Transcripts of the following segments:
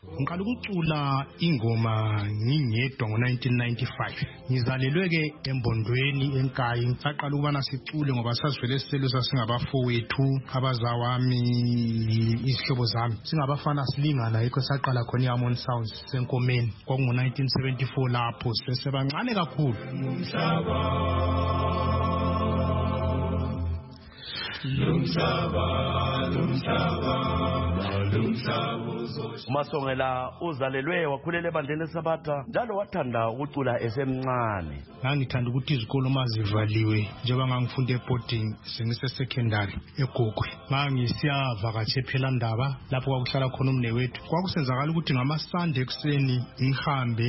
ngiqala ukucula ingoma ngingedwa ngo-1995 ngizalelwe-ke embondweni enkayi saqala ukubana sicule ngoba sasivele siselo sasingabafowethu abazawami izihlobo zami singabafana silingana yikho saqala khona i-amon sounds senkomeni kwakungo-1974 lapho sesebancane kakhulu umasongela uzalelwe wakhulela ebandleni lesabatha njalo wathanda ukucula esemncane ngangithanda ukuthi izikolo uma zivaliwe njengoba ngangifunda eboarding sengisesecondary egogwe ngangisiyavakatsha ephelandaba lapho kwakuhlala khona umnewethu kwakusenzakala ukuthi ngamasande ekuseni ngihambe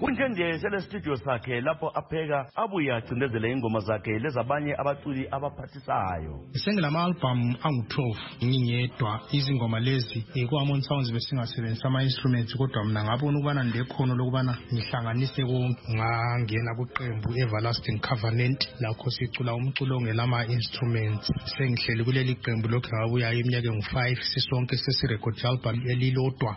kunje nje selestudio sakhe lapho apheka abuye acindezele ingoma zakhe lezabanye abaculi abaphathisayo sengilama-albhamu angu-12 ngingedwa izingoma lezi ku-amon sounds besingasebenzisa ama-instruments kodwa mna ngabona ukubana ndilekhono lokubana ngihlanganise konke ngangena kuqembu everlasting covenant lakho sicula umculo ongelama-instruments sengihleli kuleli qembu lokhu ngabuyayo iminyaka engu-5 sisonke sesirekhodi albhamu elilodwa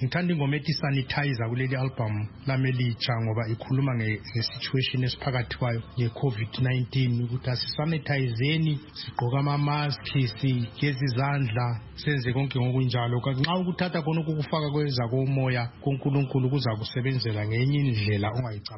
ngithanda ingoma ethi sanitizer kuleli album lami elitsha ngoba ikhuluma nge-situation esiphakathi kwayo nge-covid-19 ukuthi asisanithayizeni sigqoke amamaski sigeze izandla senze konke ngokunjalo nxa ukuthatha khona ukukufaka kweza komoya kunkulunkulu kuzakusebenzela ngenye indlela ongayicaba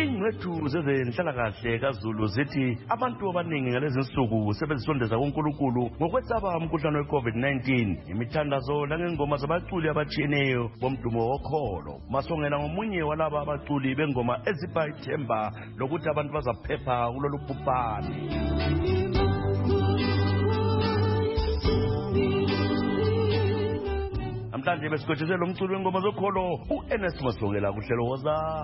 ingcwethu zezenhlalakahle kazulu zithi abantu abaningi ngalezi nsuku sebezisondeza kunkulunkulu ngokwesaba umkhuhlane we-covid-19 ngemithandazo langengoma zabaculi abatshiyeneyo bomdumo wokholo masongela ngomunye walaba abaculi bengoma ezipha ithemba lokuthi abantu bazaphepha kulolu bhubhane namhlanje besigwejezela umculi wengoma zokholo u-ernest masongela kuhlelo woza